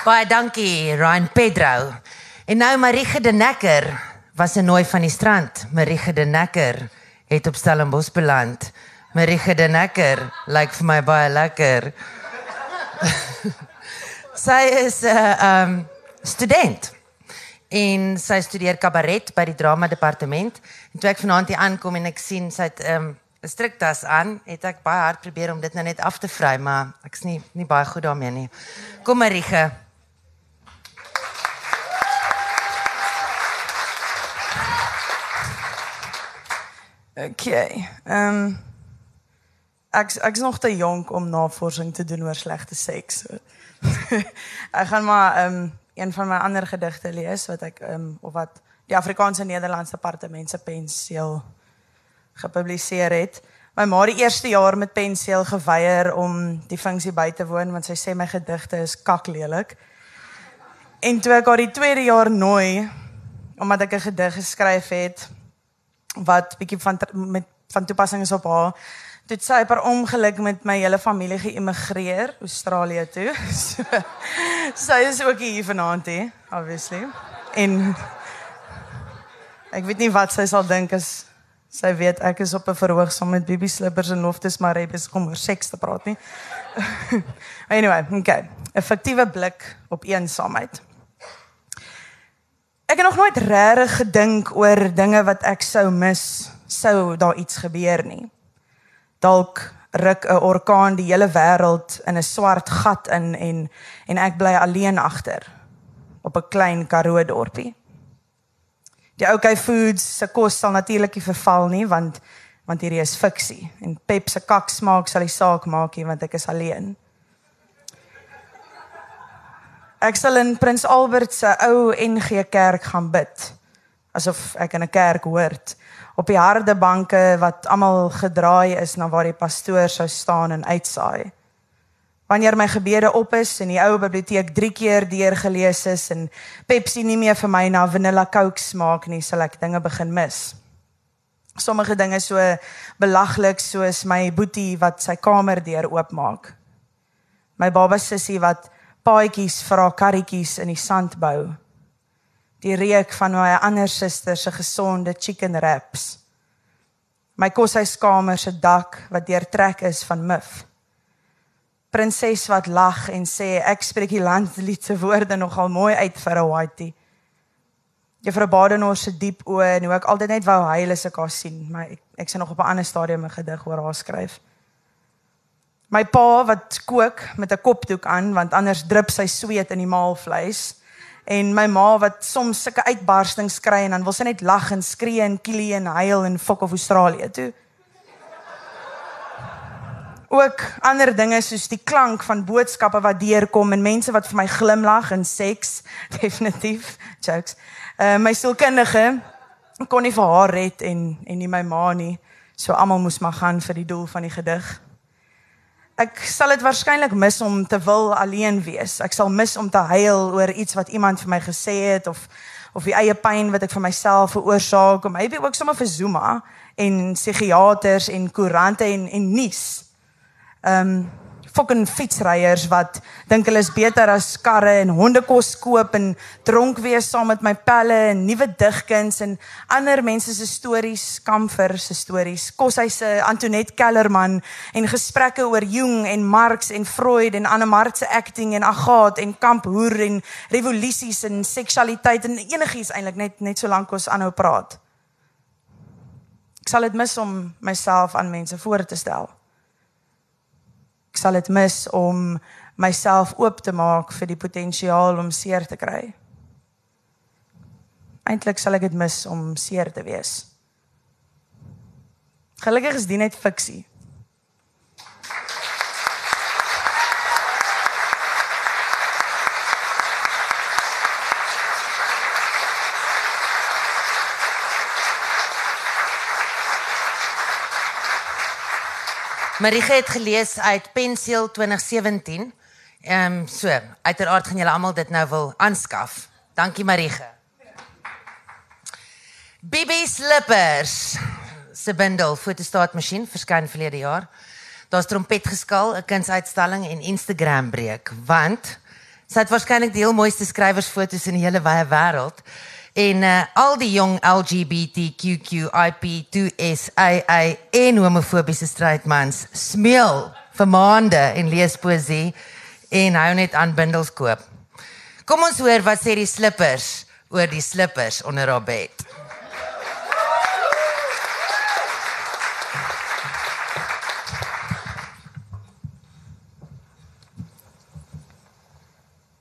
Baie dankie Ryan Pedro. En nou Marige de Necker was 'n nooi van die strand. Marige de Necker het op Stellenbosch beland. Marige de Necker lyk vir my baie lekker. sy is 'n uh, um, student en sy studeer kabaret by die drama departement. En toe ek vanaand hier aankom en ek sien sy het 'n um, striktas aan, het ek baie hard probeer om dit nou net af te vry, maar ek's nie nie baie goed daarmee nie. Kom Marige. Okay. Ehm um, ek ek's nog te jonk om navorsing te doen oor slegte seks. So. ek gaan maar ehm um, een van my ander gedigte lees wat ek ehm um, of wat die Afrikaanse Nederlandse Departement se penseel gepubliseer het. My ma die eerste jaar met penseel geweier om die funksie by te woon want sy sê my gedigte is kaklelik. En toe ek haar die tweede jaar nooi omdat ek 'n gedig geskryf het wat bietjie van met van toepassing is op haar. Toe sy per ongeluk met my hele familie geëmigreer Australië toe. So, sy is ook hier vanaand hè, obviously. En ek weet nie wat sy sal dink as sy weet ek is op 'n verhoog saam met Bibi Slippers en Loftus maar hy besig om oor seks te praat nie. anyway, okay. Effektiewe blik op eensaamheid. Ek het nog nooit regtig gedink oor dinge wat ek sou mis sou daar iets gebeur nie. Dalk ruk 'n orkaan die hele wêreld in 'n swart gat in en en ek bly alleen agter op 'n klein Karoo dorpie. Die OK Foods se kos sal natuurlik nie verval nie want want hierdie is fiksie en Pep se kak smaak sal die saak maak nie want ek is alleen. Ek sal in Prins Albert se ou NG Kerk gaan bid. Asof ek in 'n kerk hoort op die harde banke wat almal gedraai is na waar die pastoor sou staan en uitsaai. Wanneer my gebede op is en die ou biblioteek 3 keer deurgelees is en Pepsi nie meer vir my na vanilla Coke smaak nie, sal ek dinge begin mis. Sommige dinge so belaglik soos my boetie wat sy kamer deur oopmaak. My baba sussie wat paadjies vir haar karretjies in die sand bou. Die reuk van my ander suster se gesonde chicken wraps. My koshuiskamer se dak wat deurtrek is van mif. Prinses wat lag en sê ek spreek die landlied se woorde nogal mooi uit vir 'n whitey. Juffrou Badenhorst se diep oë en hoe ek altyd net wou huil as ek haar sien, maar ek ek sien nog op 'n ander stadium 'n gedig oor haar skryf. My pa wat kook met 'n kopdoek aan want anders drup sy sweet in die maalvleis en my ma wat soms sulke uitbarstings kry en dan wil sy net lag en skree en kielie en huil en fok of Australië toe. Ook ander dinge soos die klank van boodskappe wat deurkom en mense wat vir my glimlag en seks definitief jokes. Uh my sielkundige kon nie vir haar red en en nie my ma nie. So almal moes maar gaan vir die doel van die gedig. Ek sal dit waarskynlik mis om te wil alleen wees. Ek sal mis om te huil oor iets wat iemand vir my gesê het of of die eie pyn wat ek vir myself veroorsaak. Maybe ook sommer vir Zuma en psigiaters en koerante en en nuus. Ehm um, fucking fietsryers wat dink hulle is beter as karre en hondekos koop en dronk wees saam met my pelle en nuwe digkuns en ander mense se stories, kamfer se stories, koshuise Antoinette Kellerman en gesprekke oor Jung en Marx en Freud en Anne Mart se acting en Agathe en kamphoer en revolusies en seksualiteit en enigiets eintlik net net so lank ons aanhou praat. Ek sal dit mis om myself aan mense voor te stel. Ek sal dit mis om myself oop te maak vir die potensiaal om seer te kry. Eintlik sal ek dit mis om seer te wees. Gelukkig is dit net fiksie. Marika het gelees uit Penseel 2017. Ehm um, so, uiteraard gaan julle almal dit nou wil aanskaf. Dankie Marika. Bibi Slippers se bundel fotostaatmasjien verskyn verlede jaar. Daar's trompet geskal, 'n kunsuitstalling en Instagram breek, want sy het waarskynlik die heel mooiste skrywersfoto's in die hele wye wêreld. En uh, al die jong LGBTQIP2SAA en homofobiese straight mans smeel vir maande en lees poesie en hou net aan bundels koop. Kom ons hoor wat sê die slippers oor die slippers onder haar bed.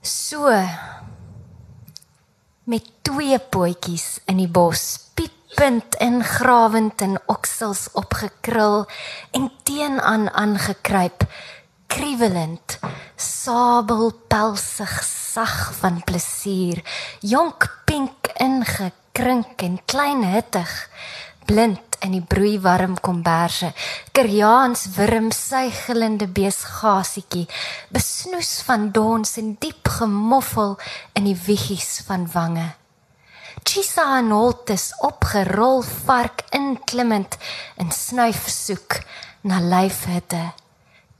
So met twee pootjies in die bos, piepend en grawend en oksels opgekrul en teenaan aangekruip, kriewelend, sabelpelsig sag van plesier, jonk pink ingekrink en klein hittig, blind in die broeiwarm komberse, kerjaans wurm suigelende beesgasietjie, besnoes van dons en diep gemoffel in die wiggies van wange. Chisa en Holtes opgerol vark inklimmend in snuif soek na lyfhitte.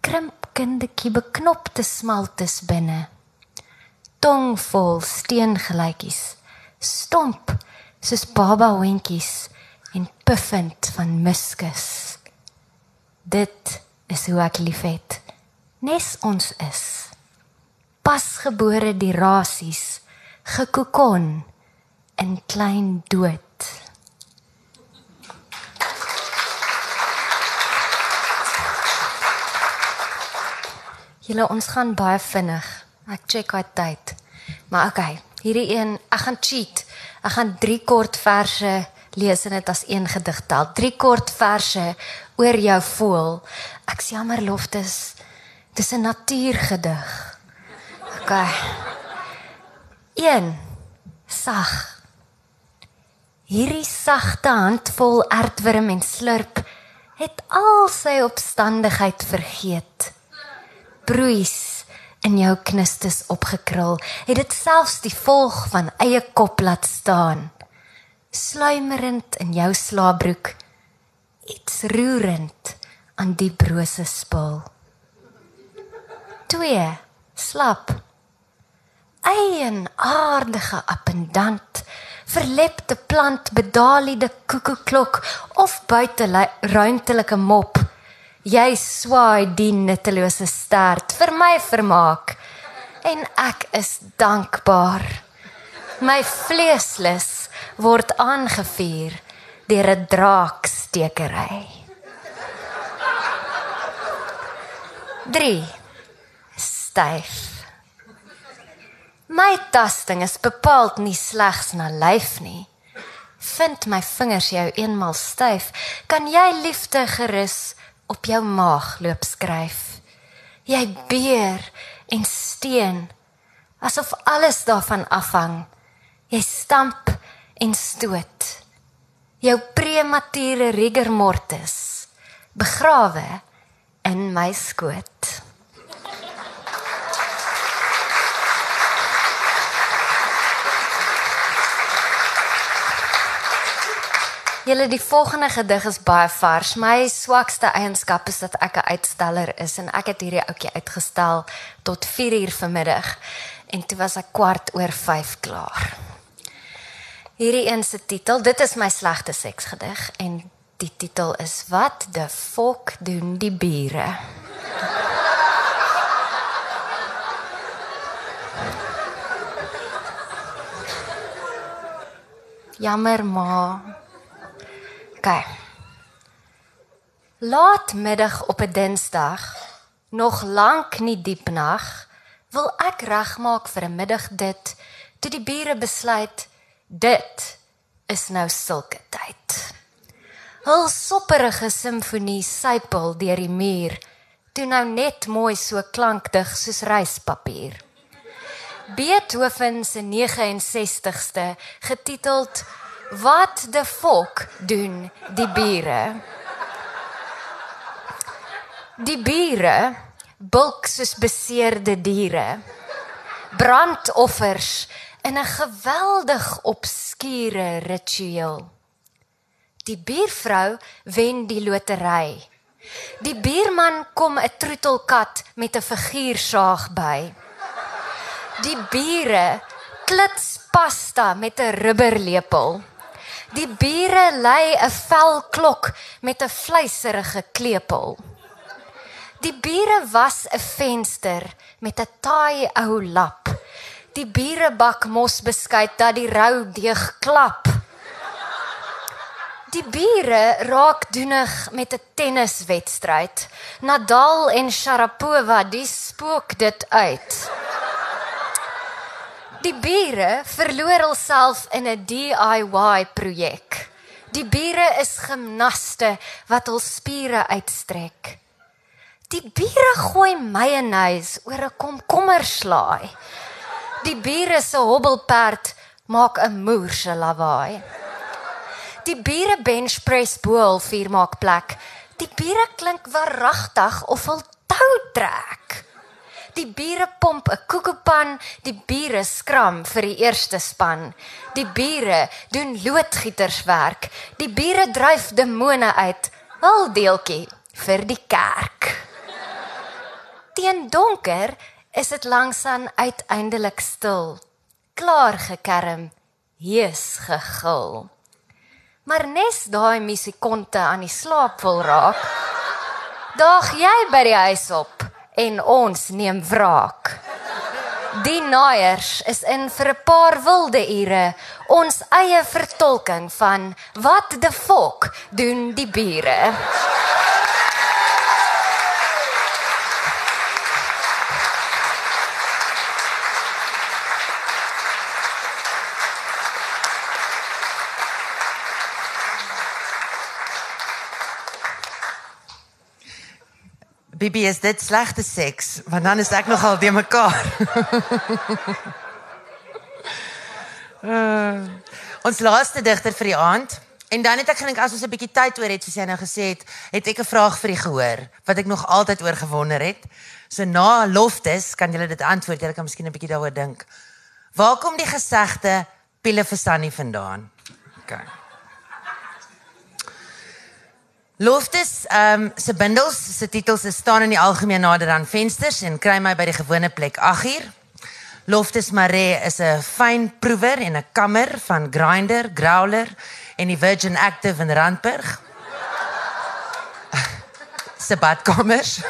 Krimp kindertjie beknopte smaltes binne. Tong vol steengelykies. Stomp soos baba hondjies en puffend van muskus. Dit is hoe ek liefhet. Nes ons is. Pasgebore die rasies gekokon in klein dood. Julle ons gaan baie vinnig. Ek check uit tyd. Maar okay, hierdie een, ek gaan cheat. Ek gaan 3 kort verse lees dit as een gedig tel. Drie kort verse oor jou voel. Ek sê jammer loftes. Dis 'n natuurgedig. OK. Een sag. Hierdie sagte handvol aardwurm en slurp het al sy opstandigheid vergeet. Broeis in jou knistes opgekrul, het dit selfs die volg van eie kop laat staan sluimerend in jou slaapbroek. Iets roerend aan die brose spul. 2 slap. Eien aardige appendant. Verlepte plant bedaliede koekoeklok of buite ruimtelike mop. Jy swaai die nuttelose stert vir my vermaak. En ek is dankbaar. My vleeslus word aangevuur deur 'n draakstekery. 3 styf. My tasting is bepaald nie slegs na lyf nie. Vind my vingers jou eenmal styf, kan jy liefde gerus op jou maag loop skryf. Jy beer en steen asof alles daarvan afhang. Jy stamp en stoot. Jou premature rigor mortis begrawe in my skoot. Julle die volgende gedig is baie vars. My swakste eienskap is dat ek 'n uitsteller is en ek het hierdie ouetjie uitgestel tot 4 uur vanmiddag en toe was ek kwart oor 5 klaar. Hierdie een se titel, dit is my slegte seksgedig en die titel is Wat the fuck doen die bure? Jammer ma. Kyk. Laat middag op 'n Dinsdag, nog lank nie diep nag, wil ek regmaak vir 'n middag dit toe die bure besluit Dit is nou sulke tyd. Hul sopperige simfonie sypel deur die muur, toe nou net mooi so klankdig soos reispapier. Beethoven se 69ste getiteld Wat the fuck doen die bure? Die bure bulk soos beseerde diere. Brandoffers in 'n geweldig obskure ritueel. Die buurvrou wen die lotery. Die buurman kom 'n troetelkat met 'n figuursaag by. Die bure klits pasta met 'n rubberlepel. Die bure lei 'n velklok met 'n vleiserige klepel. Die bure was 'n venster met 'n taai ou lap. Die bure bak mos beskuit dat die rou deeg klap. Die bure raak doenig met 'n tenniswedstryd. Nadal en Sharapova, die spook dit uit. Die bure verloor hulself in 'n DIY projek. Die bure is gimnaste wat hul spiere uitstrek. Die bure gooi mayonnaise oor 'n komkommerslaai. Die bure se hobbelperd maak 'n moerse lawaai. Die bure bench press boel vier maak plek. Die bure klink waaragtig of hul tou trek. Die bure pomp 'n koekepan, die bure skram vir die eerste span. Die bure doen loodgieterswerk. Die bure dryf demone uit. Hul deeltjie vir die kerk. Teen donker is dit langsaan uiteindelik stil. Klaar gekerm, hees gegil. Maar nes daai musikonte aan die slaap wil raak, daag jy by die huis op en ons neem wraak. Die naaiers is in vir 'n paar wilde ure ons eie vertolking van wat the fuck doen die bure. Bibi, is dit slegte seks? Want dan is ek nogal de mekaar. uh, ons laaste digter vir die aand. En dan het ek gedink as ons 'n bietjie tyd oor het, soos jy nou gesê het, het ek 'n vraag vir die gehoor wat ek nog altyd oor gewonder het. So na loftes kan julle dit antwoord. Julle kan miskien 'n bietjie daaroor dink. Waar kom die gesegde pile vir Sunny vandaan? OK. Loftes ehm um, se bundels se titels is staan in die algemeen nader aan vensters en kry my by die gewone plek 8 uur. Loftes Mare is 'n fyn proewer en 'n kammer van Grinder, Growler en die Virgin Active in Randburg. se badkamers.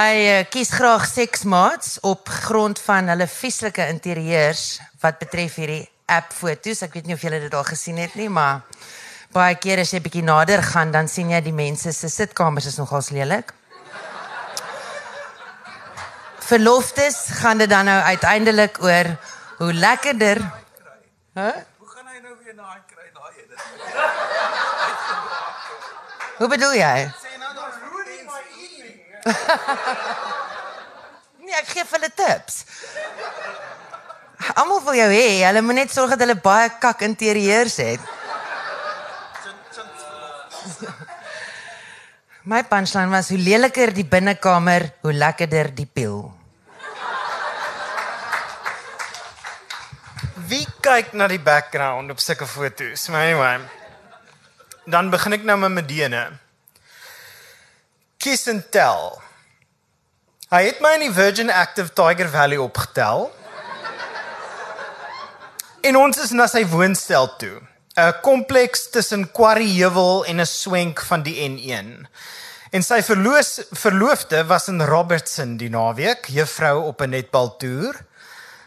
Hy uh, kies graag seksmaats op grond van hulle vieslike interieurs wat betref hierdie app foto's. Ek weet nie of julle dit al gesien het nie, maar baie keer as jy bietjie nader gaan, dan sien jy die mense se sitkamers is nogal lelik. Verloftes gaan dit dan nou uiteindelik oor hoe lekkerder. Hæ? Huh? Hoe gaan hy nou weer na hy kry daai dit? Hoe bedoel jy? Sê nou dan ruining my evening. Nee, ek gee vir hulle tips. Almal wil jou hê. Hulle moet net sorg dat hulle baie kak interieurs het. My punchline was hoe leliker die binnekamer, hoe lekkerder die piel. Wie kyk na die background op sulke foto's? My anyway. Dan begin ek nou met Medene. Kiss and tell. Hy het my in die Virgin Active Tiger Valley opgetel. En ons is na sy woonstel toe. 'n Kompleks tussen Quarryheuwel en 'n swenk van die N1. En sy verloos verloofde was in Robertson die naweek, juffrou op 'n netbaltoer.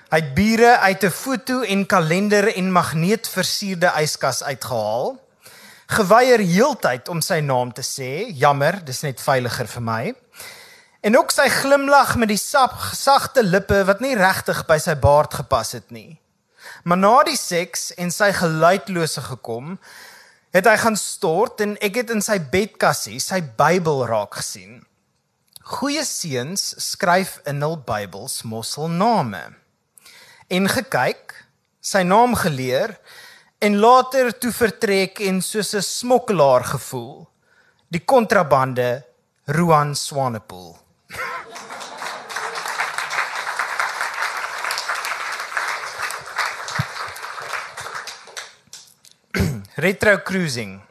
Hy het bure uit 'n foto en kalender en magneetversierde yskas uitgehaal. Geweier heeltyd om sy naam te sê. Jammer, dis net veiliger vir my. En ook sy glimlag met die sap sagte lippe wat nie regtig by sy baard gepas het nie. Maar na die seks en sy geluidlose gekom, het hy gaan stort en ek het in sy bedkassie sy Bybel raak gesien. Goeie seuns skryf in hul Bybels mosselname. En gekyk, sy naam geleer en later toe vertrek en soos 'n smokkelaar gevoel. Die kontrabande Roan Swanepoel. Retro cruising.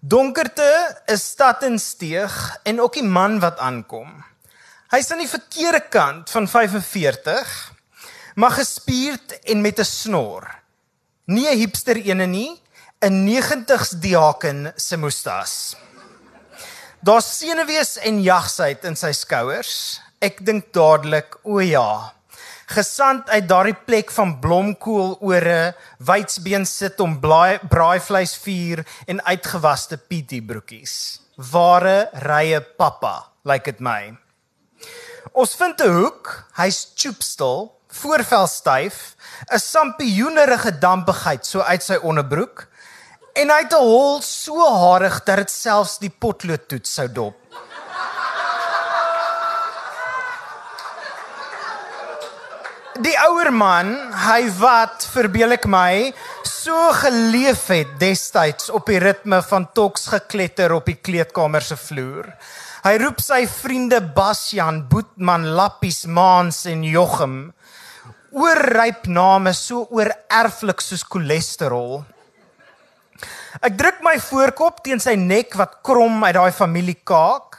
Donkerte is stad en steeg en ook die man wat aankom. Hy's aan die verkeerde kant van 45, maar gespierd en met 'n snor. Nie 'n hipster ene nie, 'n 90s diaken se mustas. Daar's senuwees en jagsheid in sy skouers. Ek dink dadelik, o ja, gesand uit daardie plek van blomkool ore, wydsbeen sit om blaai braaivleis vuur en uitgewaste PT broekies. Ware rye pappa, like dit my. Ons vind 'n hoek, hy's choopstil, voorvel styf, 'n sampioenerige dampigheid so uit sy onderbroek en hy het 'n hol so harig dat dit selfs die potlood toets sou dop. Die ouer man, hy wat verbeel ek my so geleef het destyds op die ritme van toks gekletter op die kleedkamer se vloer. Hy roep sy vriende Basjan, Boetman, Lappies, Maans en Jochem oorryp name so oorerflik soos cholesterol. Ek druk my voorkop teen sy nek wat krom uit daai familiekaak.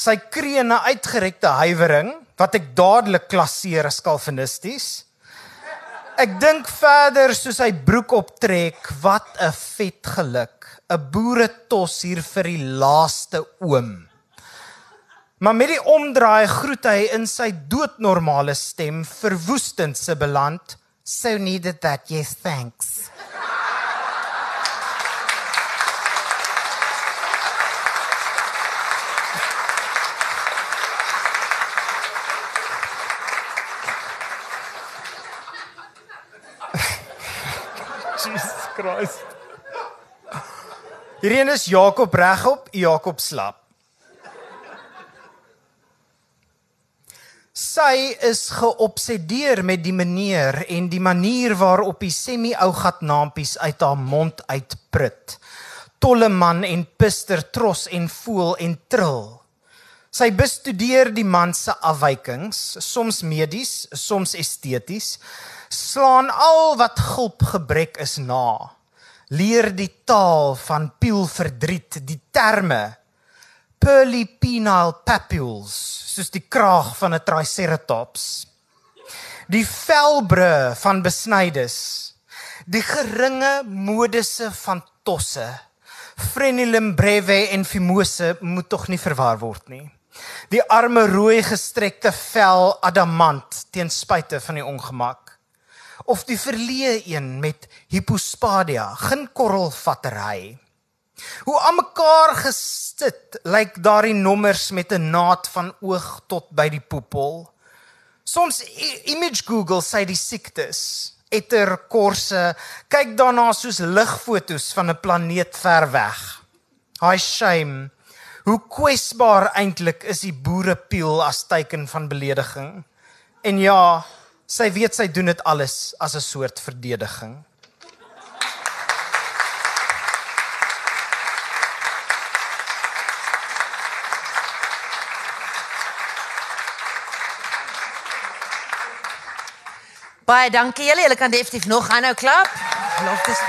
Sy krene uitgerekte huiwering wat ek dadelik klasseer as kalvinisties. Ek dink verder soos hy broek optrek, wat 'n vet geluk, 'n boere tos hier vir die laaste oom. Maar met die omdraai groet hy in sy doodnormale stem verwoestend se beland. So needed that, yes, thanks. Christ. Hierdie is Jakob regop, Jakob slap. Sy is geobsedeer met die meneer en die manier waarop die semi-ou gat naampies uit haar mond uitprut. Tolle man en pister tros en voel en trill. Sy bestudeer die man se afwykings, soms medies, soms esteties, slaan al wat gulp gebrek is na. Leer die taal van piel verdriet, die terme pearly penile papules, soos die kraag van 'n triceratops. Die velbre van besnydes, die geringe modusse van tosse. Frenulum breve en fimose moet tog nie verwar word nie. Die arme rooi gestrekte vel adamant teen spite van die ongemak of die verleë een met hypospadia, geen korrelvattery. Hoe aan mekaar gesit lyk daardie nommers met 'n naad van oog tot by die poepel. Soms image Google sê die siektes, etter korse, kyk daarna soos ligfoto's van 'n planeet ver weg. Hi shame. Hoe kwesbaar eintlik is die boerepiel as teken van belediging. En ja, Sy weet sy doen dit alles as 'n soort verdediging. Baie dankie julle. Julle kan definitief nog aanhou klap. Loftes.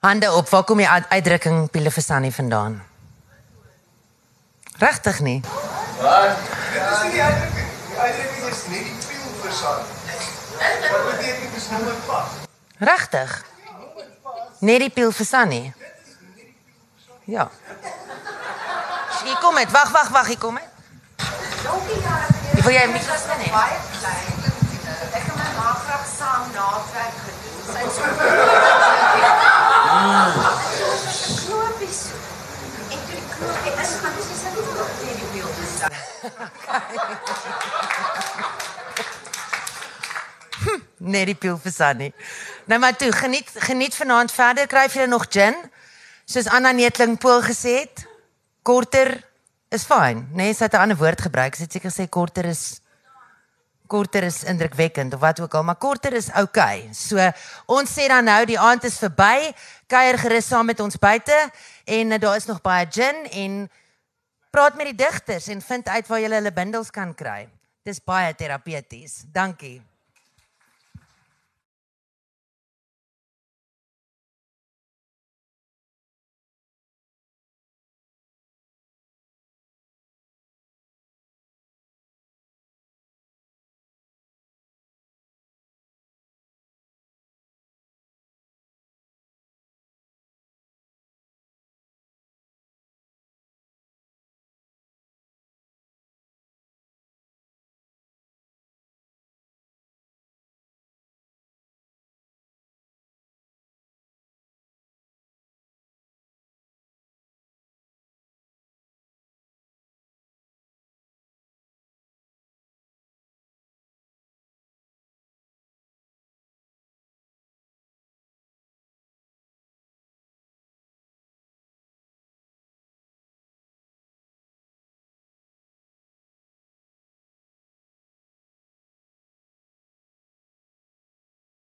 Hande op, waar kom die uitdrukking Pilefasani vandaan? Dit nommer pas? Regtig? Net die Pilefasani. Ja. Ek kom met. Wag, wag, wag, ek kom met. Dankie daar. Ek wil jy 'n bietjie sien hê. Baie klein. Ek kan my ma graag saam natrek gedoen. Sy so. Knopies. En toe die knopie is gaan dis is net nog net die beeld is. Nee, die pil vir Sunny. Nou maar toe, geniet geniet vanaand verder. Kry jy nog gin? Soos Anna Netling Pool gesê het, korter is fyn, né? Nee, sy het 'n ander woord gebruik. Sy het seker gesê korter is korter is indrukwekkend of wat ook al, maar korter is oukei. Okay. So ons sê dan nou die aand is verby. Kuier gerus saam met ons buite en uh, daar is nog baie gin en praat met die digters en vind uit waar jy hulle bundels kan kry. Dis baie terapeuties. Dankie.